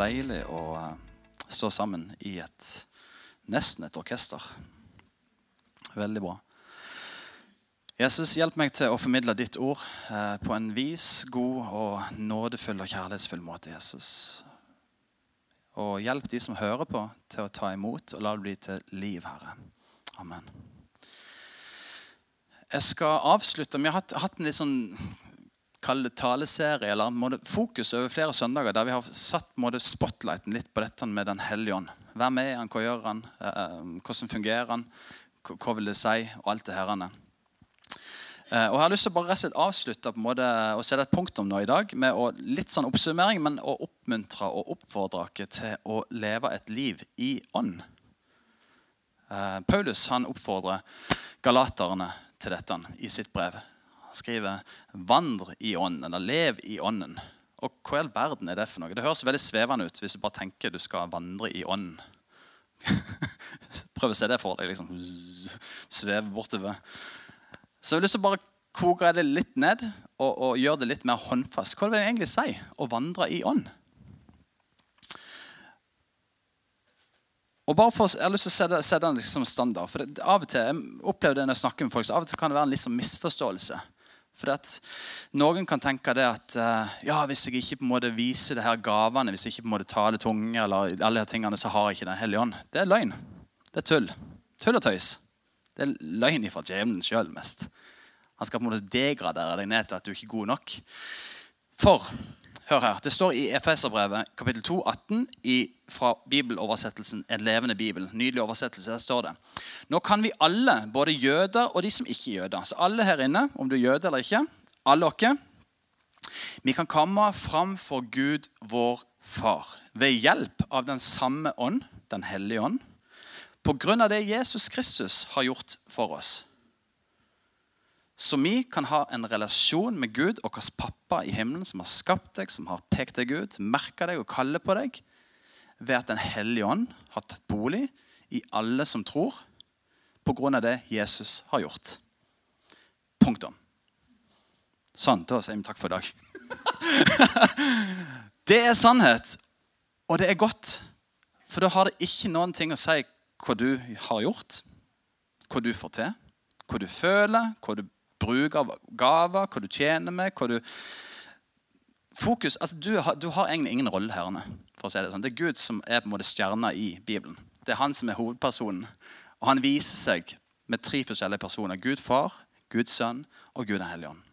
Deilig å eh, stå sammen i et nesten et orkester. Veldig bra. Jesus, hjelp meg til å formidle ditt ord eh, på en vis, god og nådefull og kjærlighetsfull måte. Jesus. Og hjelp de som hører på, til å ta imot, og la det bli til liv, Herre. Amen. Jeg skal avslutte. Vi har hatt en litt sånn kall det taleserie, eller måte, fokus over flere søndager, der vi har satt måte, spotlighten litt på dette med Den hellige ånd. Hvem er han, hva gjør han, eh, hvordan fungerer han, hva vil det si, og alt det herrene. Eh, og Jeg har lyst til å bare rett avslutte på en måte, og sette et punktum nå i dag med å, litt sånn oppsummering, men å oppmuntre og oppfordre dere til å leve et liv i ånd. Eh, Paulus han oppfordrer galaterne til dette i sitt brev. Skriver 'vandr i ånden', eller 'lev i ånden'. Og hva i all verden er det for noe? Det høres veldig svevende ut hvis du bare tenker du skal vandre i ånden. Prøv å se det for deg. liksom Sveve bortover. Så jeg har lyst til å bare koke det litt ned og, og gjøre det litt mer håndfast. Hva vil det egentlig si å vandre i ånd? Og bare for, Jeg har lyst til å sette, sette den liksom standard. for det, av og til, Jeg opplever det når jeg snakker med folk, så av og til kan det være en sånn misforståelse. For Noen kan tenke det at uh, ja, hvis jeg ikke på en måte viser det her gavene, hvis jeg ikke på en måte taler tunge, eller alle de tingene, så har jeg ikke Den hellige ånd. Det er løgn. Det er tull. Tull og tøys. Det er løgn ifra djevelen sjøl mest. Han skal på en måte degradere deg ned til at du ikke er god nok. For hør her, det står i Efeserbrevet kapittel 2, 18 i, fra bibeloversettelsen En levende bibel. Nydelig oversettelse. Der står det. Nå kan vi alle, både jøder og de som ikke er jøder, så alle her inne, om du er jøde eller ikke, alle dere, vi kan komme fram for Gud, vår Far, ved hjelp av den samme ånd, Den hellige ånd, på grunn av det Jesus Kristus har gjort for oss. Så vi kan ha en relasjon med Gud, og vår pappa i himmelen, som har skapt deg, som har pekt deg ut, merka deg og kaller på deg, ved at Den hellige ånd har tatt bolig i alle som tror, av det Jesus har gjort. Punktum. Sånn, da sier vi takk for i dag. det er sannhet, og det er godt. For da har det ikke noen ting å si hva du har gjort, hva du får til, hva du føler, hva du bruker av gaver, hva du tjener med. hva du... Fokus, altså du, har, du har egentlig ingen rolle her. for å si Det sånn. Det er Gud som er på en måte stjerna i Bibelen. Det er han som er hovedpersonen. Og han viser seg med tre forskjellige personer. Gud far, Guds sønn og Gud den hellige ånd.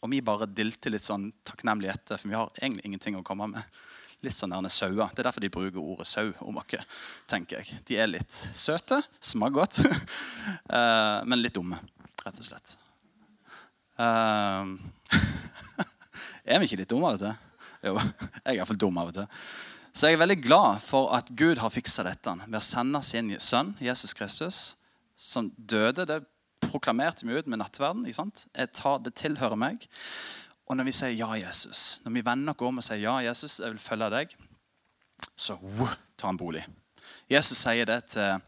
Og vi bare dilter litt sånn takknemlig etter, for vi har egentlig ingenting å komme med. Litt sånn der sauer. Det er derfor de bruker ordet sau om oss. tenker jeg. De er litt søte, smaker godt, eh, men litt dumme, rett og slett. Uh, er vi ikke litt dumme av og til? Jo, jeg er iallfall dum av og til. Så jeg er veldig glad for at Gud har fiksa dette ved å sende sin sønn Jesus Kristus, som døde. Det proklamerte vi ut med nattverden. ikke sant? Jeg tar, det tilhører meg. Og når vi sier ja, Jesus, når vi vender oss om og sier ja, Jesus, jeg vil følge deg, så uh, tar han bolig. Jesus sier det til,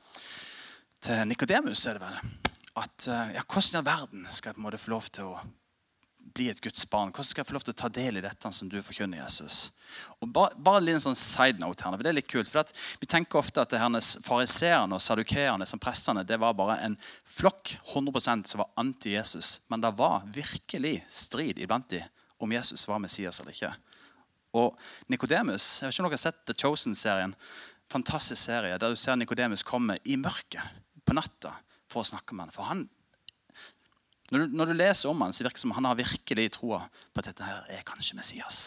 til Nikodemus, er det vel. At ja, hvordan i all verden skal jeg på en måte få lov til å bli et Guds barn? Hvordan skal jeg få lov til å ta del i dette som du forkynner, Jesus? Og Bare, bare en sånn side note her, for det er litt kult. for Vi tenker ofte at fariseerne og sadukeerne som prestene, det var bare en flokk 100% som var anti-Jesus. Men det var virkelig strid iblant dem om Jesus var Messias eller ikke. Og Nikodemus Jeg vet ikke om dere har sett The Chosen-serien. Fantastisk serie der du ser Nikodemus komme i mørket på natta for å snakke med han. For han når du, når du, leser om han, så virker det som han har virkelig troa på at dette her er kanskje Messias.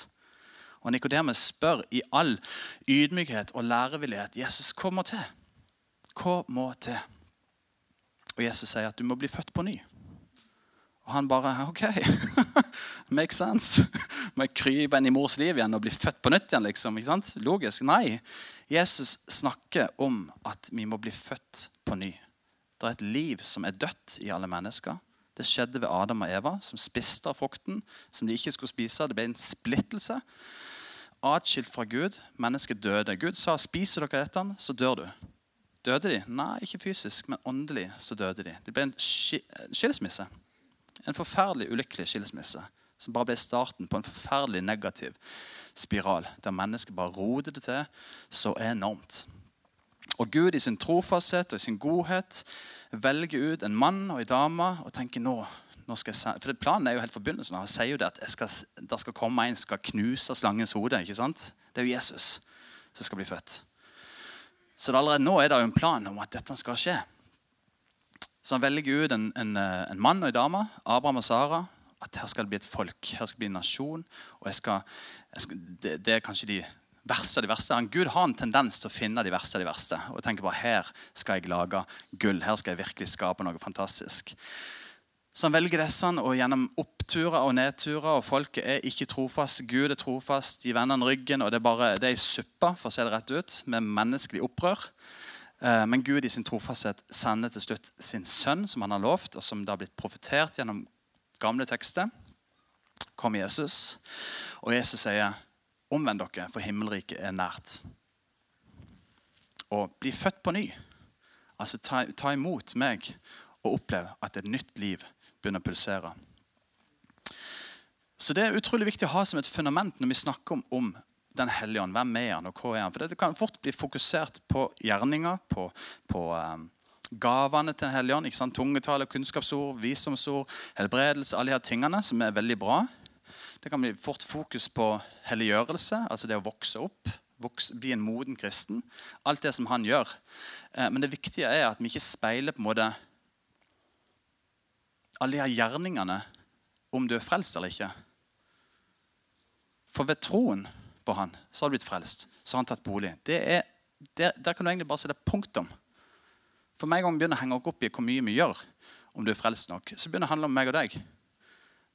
Og Nikodemus spør i all ydmykhet og lærevillighet Jesus, hva må til? Hva må til? Og Jesus sier at du må bli født på ny. Og han bare OK. Makes sense. Må jeg krype inn i mors liv igjen og bli født på nytt igjen? liksom, ikke sant? Logisk. Nei. Jesus snakker om at vi må bli født på ny. Det er et liv som er dødt i alle mennesker. Det skjedde ved Adam og Eva, som spiste av frukten som de ikke skulle spise. Det ble en splittelse. Atskilt fra Gud. Mennesket døde. Gud sa, 'Spiser dere dette, så dør du'. Døde de? Nei, ikke fysisk, men åndelig så døde de. Det ble en skilsmisse. En forferdelig ulykkelig skilsmisse Som bare ble starten på en forferdelig negativ spiral, der mennesket bare roter det til så enormt. Og Gud i sin trofasthet og i sin godhet velger ut en mann og en dame og tenker nå, nå skal jeg For Planen er jo helt fra. Han sier jo det at skal, det skal komme en som skal knuse slangens hode. ikke sant? Det er jo Jesus som skal bli født. Så allerede nå er det jo en plan om at dette skal skje. Så han velger ut en, en, en mann og en dame, Abraham og Sara. At her skal det bli et folk, her skal det bli en nasjon. og jeg skal, jeg skal, det, det, er kanskje de verste av de verste. Gud har en tendens til å finne de verste av de verste. Og tenker bare, Her skal jeg lage gull. Her skal jeg virkelig skape noe fantastisk. Så han velger disse, og gjennom oppturer og nedturer, og folket er ikke trofast. Gud er trofast, de vender ryggen, og det er bare, det er i suppa, for å se det rett ut, med menneskelig opprør. Eh, men Gud i sin trofasthet sender til slutt sin sønn, som han har lovt, og som det har blitt profetert gjennom gamle tekster. Kom Jesus, og Jesus sier, 'Omvend dere, for himmelriket er nært'. Og bli født på ny. Altså ta, ta imot meg og opplev at et nytt liv begynner å pulsere. Så Det er utrolig viktig å ha som et fundament når vi snakker om, om Den hellige ånd. Hvem er han, og hva er han? For Det kan fort bli fokusert på gjerninger, på, på um, gavene til Den hellige ånd. Tungetale, kunnskapsord, visdomsord, helbredelse. Alle de her tingene som er veldig bra. Det kan bli fort fokus på helliggjørelse, altså det å vokse opp. Vokse, bli en moden kristen. Alt det som han gjør. Eh, men det viktige er at vi ikke speiler på en måte alle de her gjerningene om du er frelst eller ikke. For ved troen på han så har du blitt frelst. Så har han tatt bolig. Det er, der, der, kan du egentlig bare sette punktum. For meg gang vi begynner å henge opp i hvor mye vi gjør, om du er frelst nok, så begynner det å handle om meg og deg.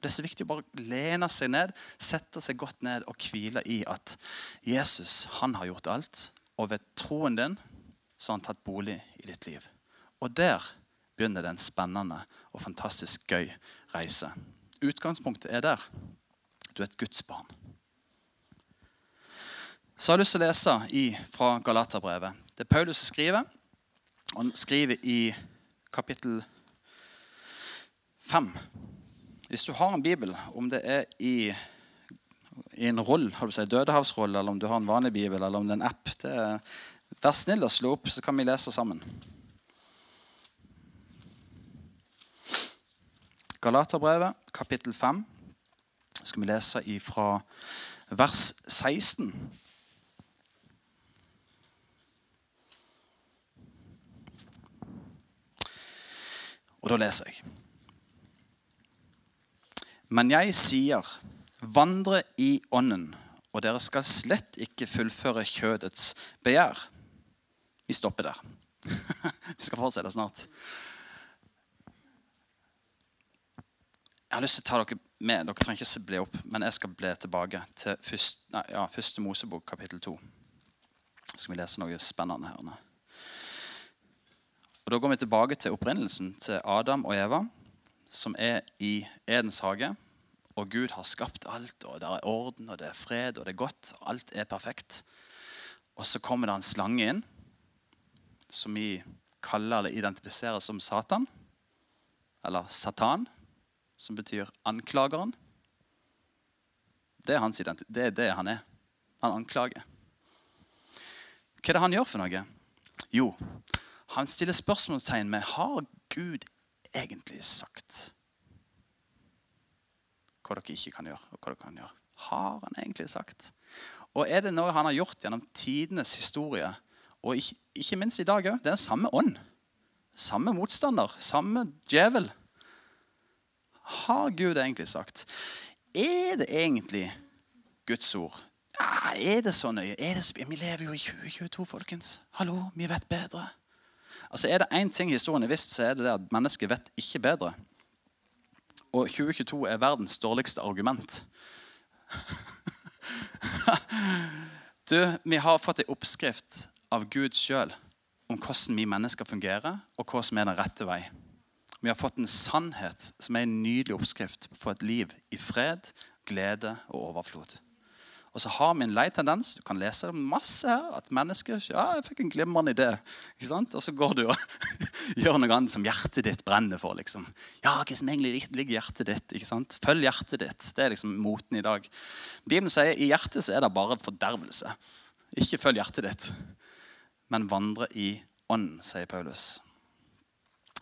Det er så viktig å bare lene seg ned, sette seg godt ned og hvile i at Jesus han har gjort alt. Og ved troen din så har han tatt bolig i ditt liv. Og der begynner det en spennende og fantastisk gøy reise. Utgangspunktet er der. Du er et Guds barn. Så har jeg lyst til å lese i, fra Galaterbrevet. Det er Paulus som skriver. Han skriver i kapittel 5. Hvis du har en bibel, om det er i, i en roll, har du si, dødehavsroll, eller om du har en vanlig bibel, eller om det er en app er, Vær snill og slå opp, så kan vi lese sammen. Galaterbrevet, kapittel 5. Skal vi lese fra vers 16. Og da leser jeg. Men jeg sier, vandre i ånden, og dere skal slett ikke fullføre kjødets begjær. Vi stopper der. vi skal fortsette snart. Jeg har lyst til å ta dere med. Dere trenger ikke bli opp, men jeg skal bli tilbake til første, nei, ja, første Mosebok, kapittel 2. Så skal vi lese noe spennende her. Og Da går vi tilbake til opprinnelsen til Adam og Eva, som er i Edens hage. Og Gud har skapt alt, og det er orden, og det er fred, og det er godt. og Alt er perfekt. Og så kommer det en slange inn, som vi kaller eller identifiserer som Satan. Eller Satan som betyr anklageren. Det er, det er det han er. Han anklager. Hva er det han gjør for noe? Jo, han stiller spørsmålstegn med har Gud egentlig sagt hva dere ikke kan gjøre, og hva dere kan gjøre. Har han egentlig sagt? Og er det noe han har gjort gjennom tidenes historie, og ikke, ikke minst i dag òg? Det er samme ånd. Samme motstander, samme djevel har Gud egentlig sagt? Er det egentlig Guds ord? Ja, er det så nøye? Det vi lever jo i 2022, folkens. Hallo, vi vet bedre. Altså, Er det én ting historien er visst, så er det det at mennesket vet ikke bedre. Og 2022 er verdens dårligste argument. du, Vi har fått en oppskrift av Gud sjøl om hvordan vi mennesker fungerer, og hva som er den rette vei. Vi har fått en sannhet som er en nydelig oppskrift på et liv i fred, glede og overflod. Og så har vi en lei tendens du kan lese masse her, at mennesker ja, jeg fikk en glimrende idé. Ikke sant? Og så går du og gjør noe annet som hjertet ditt brenner for. liksom. Ja, hva som egentlig ligger i hjertet ditt? ikke sant? Følg hjertet ditt. Det er liksom moten i dag. Bibelen sier i hjertet så er det bare fordervelse. Ikke følg hjertet ditt, men vandre i ånd, sier Paulus.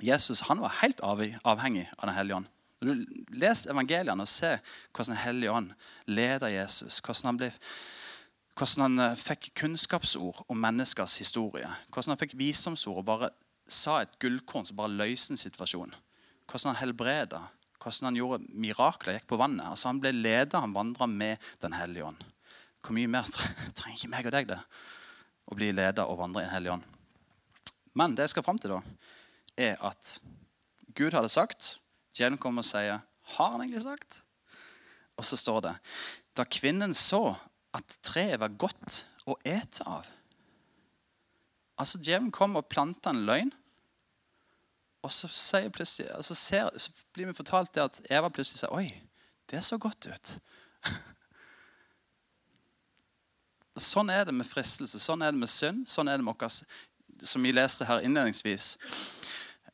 Jesus han var helt avhengig av Den hellige ånd. Når du leser evangeliene og ser hvordan Den ånd leder Jesus, hvordan han, ble, hvordan han eh, fikk kunnskapsord om menneskers historie, hvordan han fikk visdomsord og bare sa et gullkorn som bare løste en situasjon, hvordan han helbreda, hvordan han gjorde mirakler, gikk på vannet. Altså Han ble leder, han vandra med Den hellige ånd. Hvor mye mer trenger ikke meg og deg det? Å bli leder og vandre i Den hellige ånd. Men det jeg skal fram til, da, er at Gud hadde sagt Djevelen kommer og sier, 'Har han egentlig sagt?' Og så står det, 'Da kvinnen så at treet var godt å ete av' Altså, Djevelen kommer og planter en løgn. Og så, altså ser, så blir vi fortalt det at Eva plutselig sier 'Oi, det så godt ut'. sånn er det med fristelse, sånn er det med synd. Sånn er det med oss, som vi leste her innledningsvis.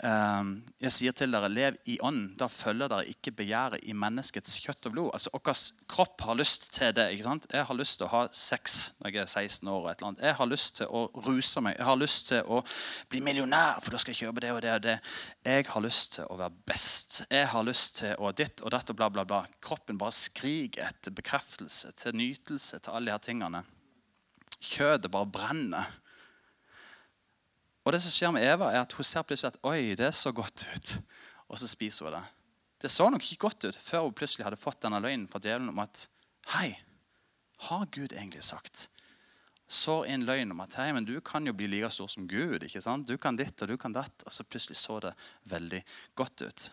Ehm, jeg sier til dere, lev i ånden. Da følger dere ikke begjæret i menneskets kjøtt og blod. Altså, Vår kropp har lyst til det. ikke sant? Jeg har lyst til å ha sex når jeg er 16 år. og et eller annet. Jeg har lyst til å ruse meg. Jeg har lyst til å bli millionær, for da skal jeg kjøpe det og det og det. Jeg har lyst til å være best. Jeg har lyst til å ditt og dette, bla, bla, bla. Kroppen bare skriker etter bekreftelse, til nytelse, til alle de her tingene. Kjødet bare brenner. Og det som skjer med Eva, er at hun ser plutselig at oi, det så godt ut. Og så spiser hun det. Det så nok ikke godt ut før hun plutselig hadde fått denne løgnen fra djevelen om at hei, har Gud egentlig sagt? Så en løgn om at hei, men du kan jo bli like stor som Gud. ikke sant? Du kan ditt og du kan datt. Og så plutselig så det veldig godt ut.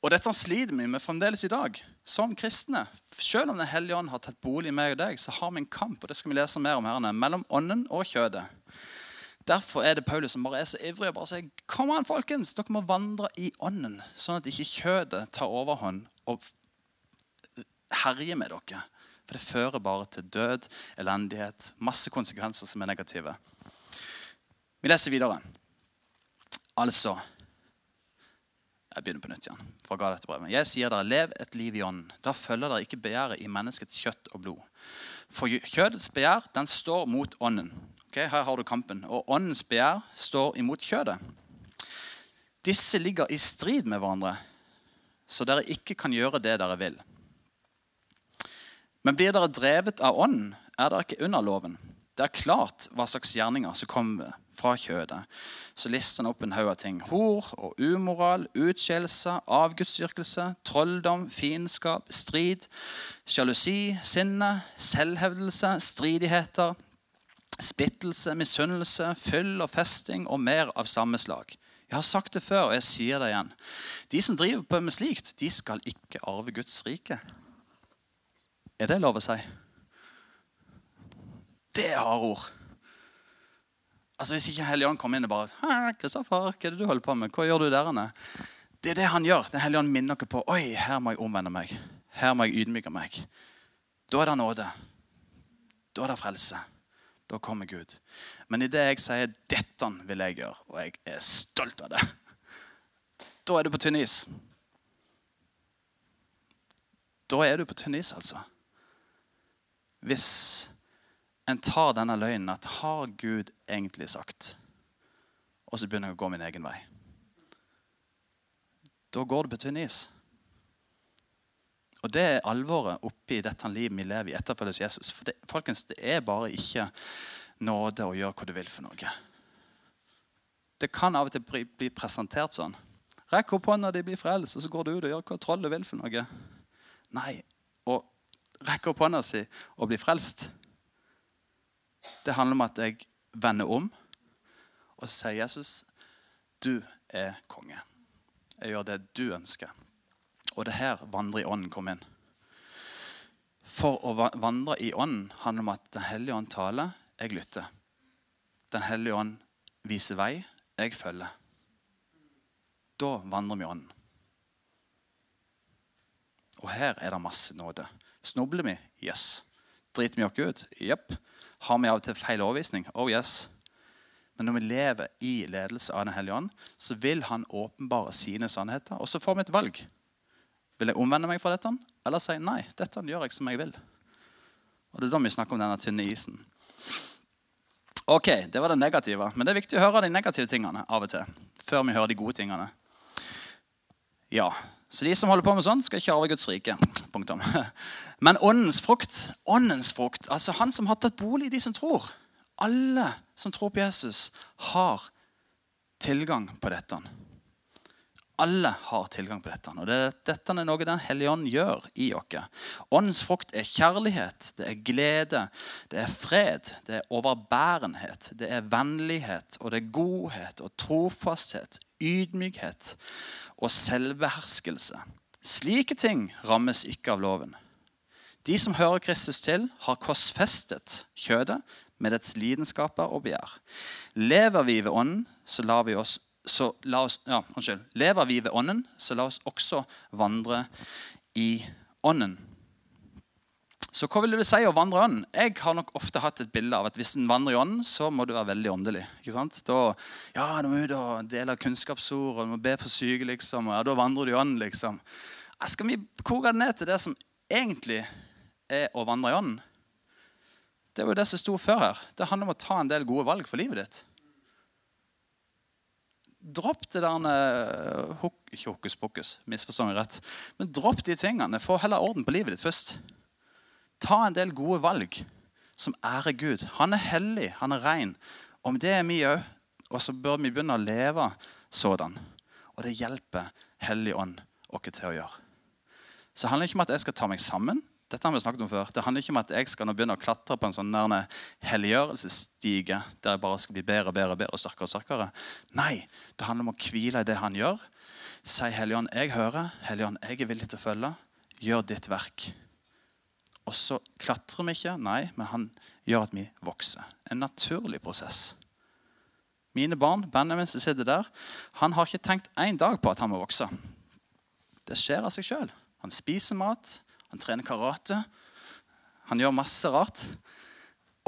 Og dette sliter vi med fremdeles i dag, som kristne. Selv om Den hellige ånd har tatt bolig i meg og deg, så har vi en kamp og det skal vi lese mer om her, mellom ånden og kjødet. Derfor er det Paulus som bare er så ivrig og bare sier kom an folkens, dere må vandre i ånden, sånn at ikke kjødet tar overhånd og herjer med dere. For det fører bare til død, elendighet, masse konsekvenser som er negative. Vi leser videre. Altså jeg begynner på nytt igjen. fra Galaterbrevet. Jeg sier dere, lev et liv i ånden. Da følger dere ikke begjæret i menneskets kjøtt og blod. For kjødets begjær den står mot ånden. Okay, her har du kampen. Og åndens begjær står imot kjødet. Disse ligger i strid med hverandre, så dere ikke kan gjøre det dere vil. Men blir dere drevet av ånden, er dere ikke under loven. Det er klart hva slags gjerninger som kommer fra kjødet. Så lister han opp en haug av ting. Hor og umoral, utskjellelse, avgudsdyrkelse, trolldom, fiendskap, strid, sjalusi, sinne, selvhevdelse, stridigheter, splittelse, misunnelse, fyll og festing og mer av samme slag. Jeg har sagt det før, og jeg sier det igjen. De som driver på med slikt, de skal ikke arve Guds rike. Er det lov å si? Det er harde ord. Altså Hvis ikke Helligånd kommer inn og bare Kristoffer, hva er det du holder på med? Hva gjør du der inne? Det er det han gjør. Den hellige ånd minner dere på Oi, her må jeg omvende meg. Her må jeg ydmyke meg. Da er det nåde. Da er det frelse. Da kommer Gud. Men idet jeg sier 'dette vil jeg gjøre', og jeg er stolt av det, da er du på tynn is. Da er du på tynn is, altså. Hvis en tar denne løgnen at 'har Gud egentlig sagt', og så begynner jeg å gå min egen vei. Da går du på tynn is. Og Det er alvoret oppi dette livet vi lever i etterfølges Jesus. For det, folkens, det er bare ikke nåde å gjøre hva du vil for noe. Det kan av og til bli, bli presentert sånn. Rekk opp hånda di, bli frelst, og så går du ut og gjør hva trollet vil for noe. Nei, å rekke opp hånda si og bli frelst det handler om at jeg vender om og sier, 'Jesus, du er konge. Jeg gjør det du ønsker.' Og det her vandrer i ånden kom inn. For å vandre i ånden handler om at Den hellige ånd taler, jeg lytter. Den hellige ånd viser vei, jeg følger. Da vandrer vi i ånden. Og her er det masse nåde. Snubler vi? Yes. Driter vi oss ut? Jepp. Har vi av og til feil overvisning? Oh yes. Men når vi lever i ledelse av Den hellige ånd, så vil han åpenbare sine sannheter. Og så får vi et valg. Vil jeg omvende meg fra dette, eller si nei, dette gjør jeg som jeg vil? Og Det er da vi snakker om denne tynne isen. Ok, Det var det negative. Men det er viktig å høre de negative tingene av og til. Før vi hører de gode tingene. Ja, Så de som holder på med sånn, skal ikke arve Guds rike. Punktum. Men åndens frukt, åndens frukt, altså han som har tatt bolig i de som tror alle som tror på Jesus, har tilgang på dette. Alle har tilgang på dette. Og det, Dette er noe Den hellige ånd gjør i oss. Åndens frukt er kjærlighet, det er glede, det er fred, det er overbærenhet, det er vennlighet, og det er godhet og trofasthet, ydmykhet og selvbeherskelse. Slike ting rammes ikke av loven. De som hører Kristus til, har korsfestet kjødet med dets lidenskaper og begjær. Lever vi ved ånden, så lar vi oss så la oss, ja, unnskyld. Lever vi ved ånden, så la oss også vandre i ånden. Så hva vil det si å vandre i ånden? Jeg har nok ofte hatt et bilde av at hvis en vandrer i ånden, så må du være veldig åndelig. ikke sant? Da, ja, du må ut og dele kunnskapsord og du må be for syke, liksom. og ja, Da vandrer du i ånden, liksom. Skal vi koke det ned til det som egentlig er å vandre i ånden? Det var jo det som sto før her. Det handler om å ta en del gode valg for livet ditt. Dropp det der uh, Ikke hokus pokus, misforstå meg rett. Men dropp de tingene. Få heller orden på livet ditt først. Ta en del gode valg som ærer Gud. Han er hellig, han er ren. Om det er vi òg. Og så bør vi begynne å leve sådan. Og det hjelper Hellig ånd oss til å gjøre. Så det handler ikke om at jeg skal ta meg sammen. Dette har vi snakket om før. Det handler ikke om at jeg skal nå begynne å klatre på en sånn helliggjørelsesstige der jeg bare skal bli bedre og bedre, bedre og sterkere og sterkere. Nei, det handler om å hvile i det han gjør. Si Helligånd, jeg hører. Helligånd, jeg er villig til å følge. Gjør ditt verk. Og så klatrer vi ikke, nei, men han gjør at vi vokser. En naturlig prosess. Mine barn, Benjamin som sitter der, han har ikke tenkt én dag på at han må vokse. Det skjer av seg sjøl. Han spiser mat. Han trener karate. Han gjør masse rart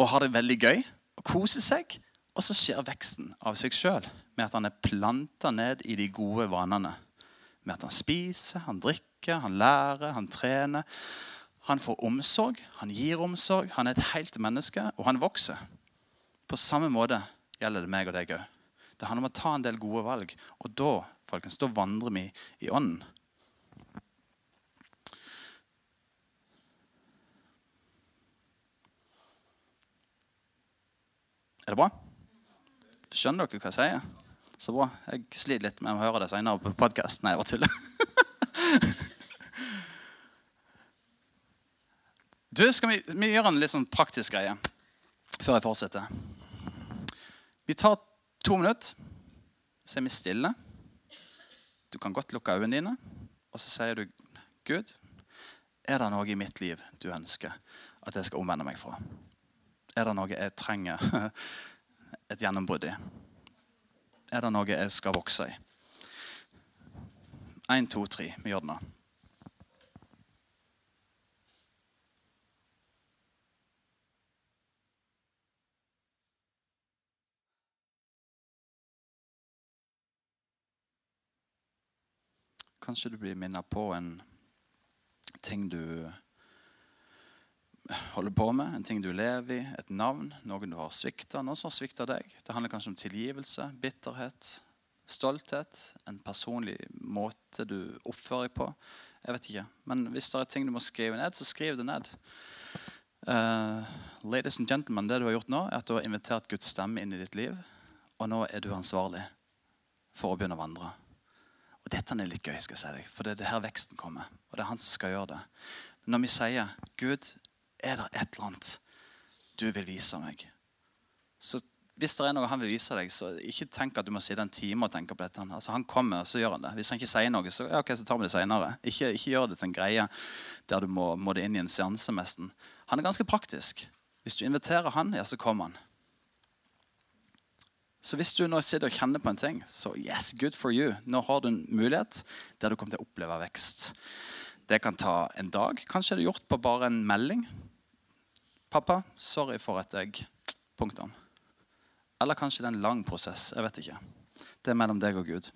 og har det veldig gøy og koser seg. Og så skjer veksten av seg sjøl med at han er planta ned i de gode vanene. Med at han spiser, han drikker, han lærer, han trener. Han får omsorg, han gir omsorg. Han er et helt menneske, og han vokser. På samme måte gjelder det meg og deg òg. Det handler om å ta en del gode valg. Og da folkens, da vandrer vi i ånden. Er det bra? Skjønner dere hva jeg sier? Så bra. Jeg sliter litt med å høre det senere på podkast. Nei, jeg bare tuller. Du, skal vi, vi gjøre en litt sånn praktisk greie før jeg fortsetter. Vi tar to minutter, så er vi stille. Du kan godt lukke øynene dine, og så sier du, 'Gud, er det noe i mitt liv du ønsker at jeg skal omvende meg fra?' Er det noe jeg trenger et gjennombrudd i? Er det noe jeg skal vokse i? Én, to, tre. Vi gjør det nå. Kanskje du blir minnet på en ting du holder på med, en ting du lever i, et navn, noen du har svikta, noen som har svikta deg. Det handler kanskje om tilgivelse, bitterhet, stolthet, en personlig måte du oppfører deg på. Jeg vet ikke. Men hvis det er ting du må skrive ned, så skriv det ned. Uh, ladies and gentlemen, Det du har gjort nå, er at du har invitert Guds stemme inn i ditt liv. Og nå er du ansvarlig for å begynne å vandre. Og Dette er litt gøy, skal jeg si deg, for det er her veksten kommer. Og det er han som skal gjøre det. Når vi sier Gud, er det et eller annet du vil vise meg? Så hvis det er noe han vil vise deg, så ikke tenk at du må sitte en time og tenke på dette. Altså, han kommer, så gjør han det. Hvis han ikke sier noe, så, ja, okay, så tar vi det senere. Ikke, ikke, gjør det til en greie der du må, må det inn i en seanse nesten. Han er ganske praktisk. Hvis du inviterer han, ja, så kommer han. Så hvis du nå sitter og kjenner på en ting, så yes, good for you. Nå har du en mulighet der du kommer til å oppleve vekst. Det kan ta en dag. Kanskje er det gjort på bare en melding. 'Pappa, sorry for at jeg Punktum. Eller kanskje det er en lang prosess. Jeg vet ikke. Det er mellom deg og Gud.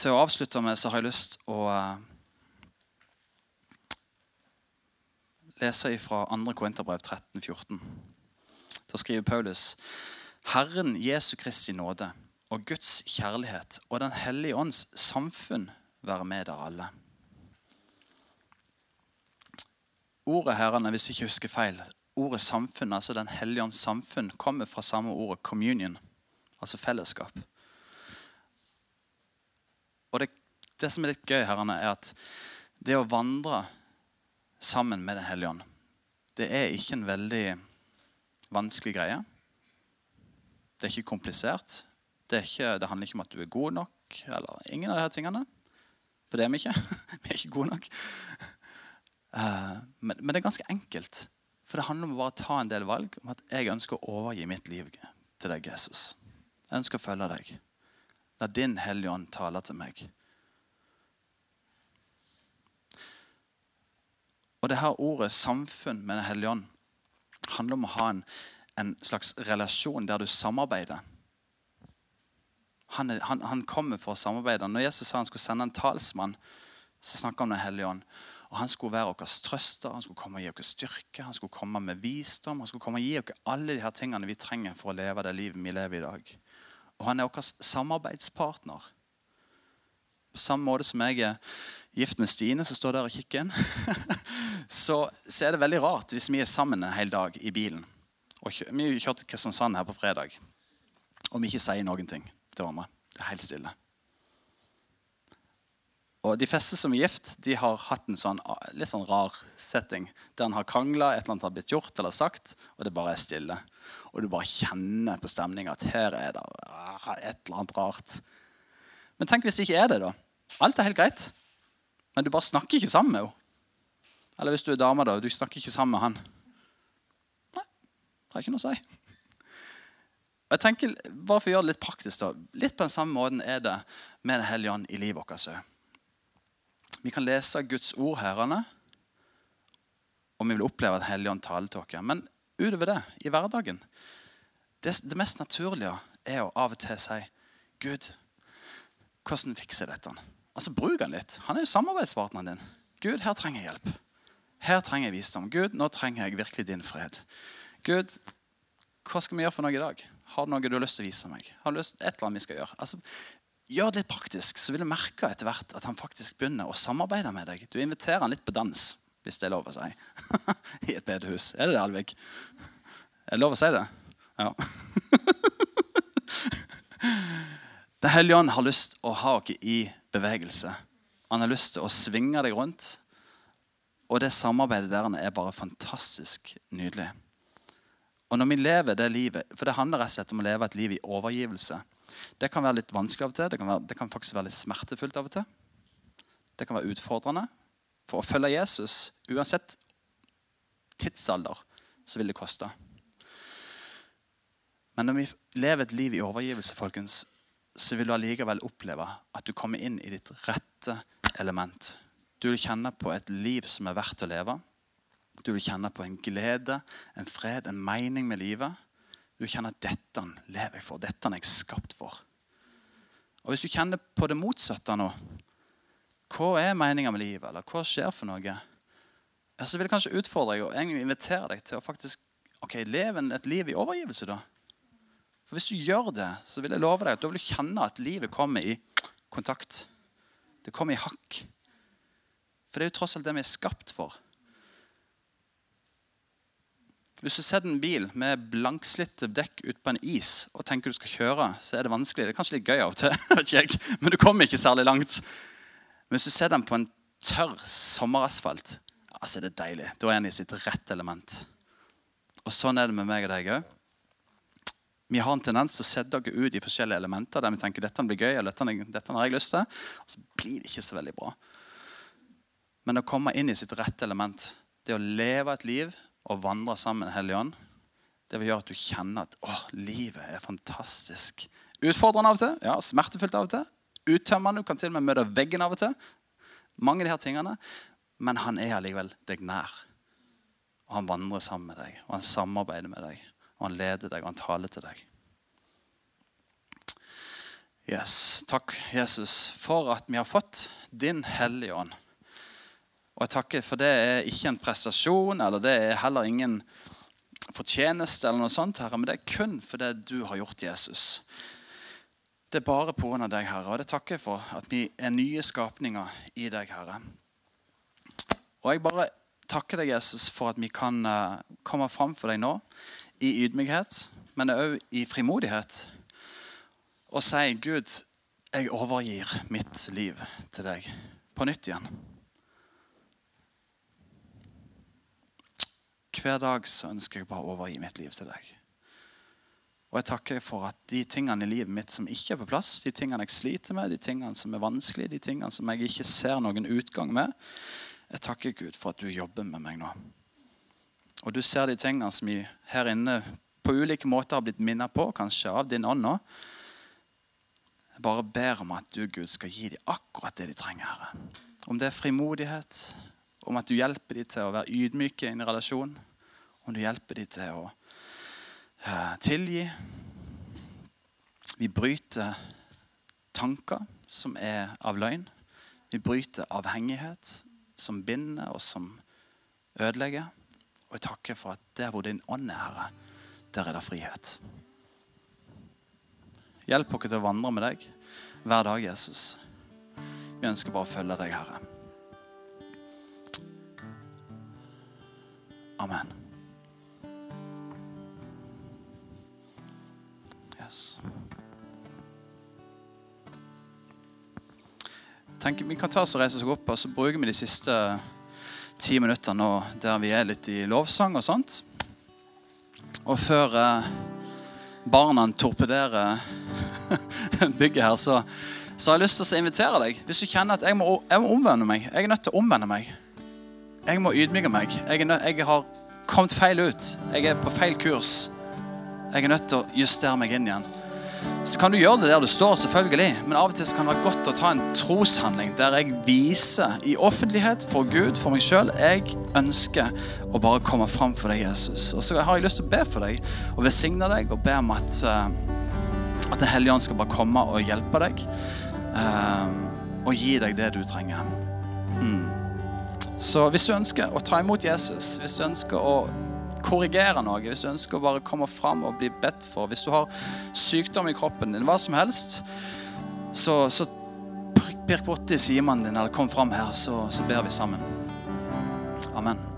Til å avslutte med så har jeg lyst å eh, lese fra 2. Korinterbrev 13, 14. Da skriver Paulus.: Herren Jesu Kristi nåde og Guds kjærlighet og Den hellige ånds samfunn være med dere alle. Ordet herrene, hvis jeg ikke husker feil, ordet samfunn, altså Den hellige ånds samfunn, kommer fra samme ordet communion, altså fellesskap. Og det, det som er litt gøy, herrene, er at det å vandre sammen med Den hellige ånd, det er ikke en veldig vanskelig greie. Det er ikke komplisert. Det, er ikke, det, handler ikke om at du er god nok, eller ingen av disse tingene. For det er vi ikke. vi er ikke gode nok. Uh, men, men, det er ganske enkelt. For det handler om å bare ta en del valg om at jeg ønsker å overgi mitt liv til deg, Jesus. Jeg ønsker å følge deg. La din Hellige Ånd tale til meg. Og det her ordet 'samfunn med Den hellige ånd' handler om å ha en, en slags relasjon der du samarbeider. Han, er, han, han, kommer for å samarbeide. Når Jesus sa han skulle sende en talsmann, så snakka han om Den hellige ånd. Og Han skulle være vår trøster, han skulle komme og gi oss styrke, han skulle komme med visdom. Han skulle komme og gi oss alle de her tingene vi trenger for å leve det livet vi lever i dag. Og han er vår samarbeidspartner. På samme måte som jeg er gift med Stine, som står der og kikker inn, så, så, er det veldig rart hvis vi er sammen en hel dag i bilen. Og Vi kjørte til Kristiansand her på fredag, og vi ikke sier noen ting til hverandre. Det er helt stille. Og De fleste som er gift, de har hatt en sånn, litt sånn rar setting. Der en har krangla, et eller annet har blitt gjort eller sagt, og det bare er stille. Og du bare kjenner på stemninga at her er det ah, et eller annet rart. Men tenk hvis det ikke er det, da. Alt er helt greit. Men du bare snakker ikke sammen med henne. Eller hvis du er dame, da, du snakker ikke sammen med han. Nei, det har ikke noe å si. Jeg tenker, bare for å gjøre det litt praktisk da, Litt på den samme måten er det med Den hellige ånd i livet vårt. Vi kan lese Guds ord herrene, og vi vil oppleve at Helligånd taler til oss. Men utover det, i hverdagen det, det, mest naturlige er å av og til si Gud, hvordan fikser jeg dette? Altså, Bruk han litt. Han er jo samarbeidspartneren din. Gud, her trenger jeg hjelp. Her trenger jeg visdom. Gud, nå trenger jeg virkelig din fred. Gud, hva skal vi gjøre for noe i dag? Har du noe du har lyst til å vise meg? Har du lyst til et eller annet vi skal gjøre? Altså, Gjør det litt praktisk, så vil du merke etter hvert at han faktisk begynner å samarbeide med deg. Du inviterer han litt på dans, hvis det er lov å si. I et bedehus. Er det det, Alvik? Er det lov å si det? Ja. Den hellige ånd har lyst å ha oss i bevegelse. Han har lyst til å svinge deg rundt. Og det samarbeidet der er bare fantastisk nydelig. Og når vi lever det livet, For det handler rett og slett om å leve et liv i overgivelse. Det kan være litt vanskelig av og til. Det kan, være, det kan faktisk være litt smertefullt av og til. Det kan være utfordrende. For å følge Jesus, uansett tidsalder, så vil det koste. Men når vi lever et liv i overgivelse, folkens, så vil du allikevel oppleve at du kommer inn i ditt rette element. Du vil kjenne på et liv som er verdt å leve. Du vil kjenne på en glede, en fred, en mening med livet. Du kjenner at 'dette lever jeg for', 'dette er jeg skapt for'. Og Hvis du kjenner på det motsatte nå, hva er meninga med livet, eller hva skjer for noe, ja, så vil jeg kanskje utfordre deg og egentlig invitere deg til å faktisk ok, leve et liv i overgivelse. da. For Hvis du gjør det, så vil jeg love deg at da vil du kjenne at livet kommer i kontakt. Det kommer i hakk. For det er jo tross alt det vi er skapt for. Hvis du setter en bil med blankslitte dekk ut på en is og tenker du skal kjøre, så er det vanskelig. Det er kanskje litt gøy av og til, men du kommer ikke særlig langt. Men hvis du setter den på en tørr sommerasfalt, altså er det deilig. Da er den i sitt rette element. Og Sånn er det med meg og deg òg vi har en tendens til å sette dere ut i forskjellige elementer der vi tenker dette blir gøy, eller dette, dette har jeg lyst til, og så blir det ikke så veldig bra. Men å komme inn i sitt rette element, det å leve et liv og vandre sammen med Hellig Ånd, det vil gjøre at du kjenner at å, livet er fantastisk. Utfordrende av og til, ja, smertefullt av og til. uttømmende. Du kan til og med møte veggen av og til. Mange av de her tingene. Men han er allikevel deg nær. Og han vandrer sammen med deg, og han samarbeider med deg. Og han leder deg, og han taler til deg. Yes, Takk, Jesus, for at vi har fått din Hellige Ånd. Og jeg takker for det er ikke en prestasjon, eller det er heller ingen fortjeneste, eller noe sånt, Herre, men det er kun for det du har gjort, Jesus. Det er bare pga. deg, Herre, og det takker jeg for at vi er nye skapninger i deg, Herre. Og jeg bare takker deg, Jesus, for at vi kan uh, komme fram for deg nå i ydmykhet, men òg i frimodighet, og si, Gud, jeg overgir mitt liv til deg på nytt igjen. Hver dag så ønsker jeg bare å overgi mitt liv til deg. Og jeg takker deg for at de tingene i livet mitt som ikke er på plass, de tingene jeg sliter med, de tingene som er vanskelige, de tingene som jeg ikke ser noen utgang med, jeg takker Gud for at du jobber med meg nå. Og du ser de tingene som vi her inne på ulike måter har blitt minnet på, kanskje av din ånd nå. Jeg bare ber om at du, Gud, skal gi dem akkurat det de trenger, Herre. Om det er frimodighet, om at du hjelper dem til å være ydmyke i en relasjon, om du hjelper dem til å uh, tilgi. Vi bryter tanker som er av løgn. Vi bryter avhengighet som binder og som ødelegger. Og jeg takker for at der hvor din ånd er, Herre, der er det frihet. Hjelp oss til å vandre med deg hver dag, Jesus. Vi ønsker bare å følge deg, Herre. Amen. Yes. Jeg Vi kan ta oss og reise oss opp, og så bruker vi de siste ti minuttene nå der vi er litt i lovsang og sånt. Og før eh, barna torpederer bygget her, så, så, har jeg lyst til å invitere deg. Hvis du kjenner at jeg må, jeg må omvende meg. Jeg er nødt til å omvende meg. Jeg må ydmyke meg. Jeg, nød, jeg har kommet feil ut. Jeg er på feil kurs. Jeg er nødt til å justere meg inn igjen. Så kan du gjøre det der du står, selvfølgelig. Men av og til kan det være godt å ta en troshandling der jeg viser i offentlighet for Gud, for meg sjøl, jeg ønsker å bare komme fram for deg, Jesus. Og så har jeg lyst til å be for deg og velsigne deg og be om at uh, at Den hellige ånd skal bare komme og hjelpe deg. Uh, og gi deg det du trenger. Mm. Så hvis du ønsker å ta imot Jesus, hvis du ønsker å korrigere noe, hvis du ønsker å bare komme fram og bli bedt for, hvis du har sykdom i kroppen din, hva som helst, så, så pirk borti simannen din eller kom fram her, så, så ber vi sammen. Amen.